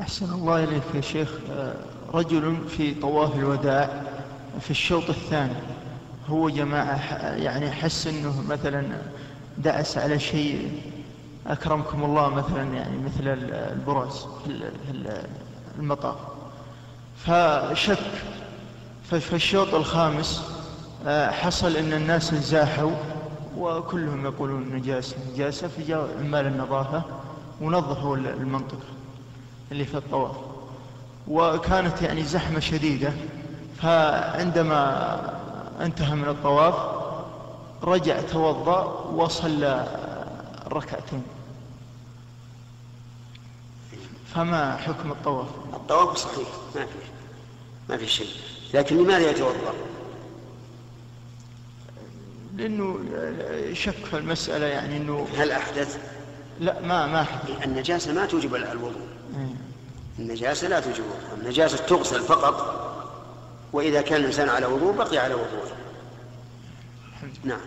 أحسن الله. إليك يا شيخ. آه، رجل في طواف الوداع في الشوط الثاني. هو جماعة يعني حس أنه مثلا دعس على شيء أكرمكم الله مثلا يعني مثل البراز في المطاف. فشك. ففي الشوط الخامس آه، حصل أن الناس انزاحوا وكلهم يقولون نجاسة نجاسة فجاء عمال النظافة ونظفوا المنطقة. اللي في الطواف. وكانت يعني زحمة شديدة. فعندما انتهى من الطواف رجع توضأ وصلى الركعتين فما حكم الطواف؟ الطواف صحيح ما في ما في شيء. لكن لماذا يتوضأ؟ لأنه شك في المسألة يعني أنه هل أحدث؟ لا ما ما النجاسة ما توجب الوضوء. النجاسة لا توجب النجاسة تغسل فقط وإذا كان الإنسان على وضوء بقي على وضوءه. نعم.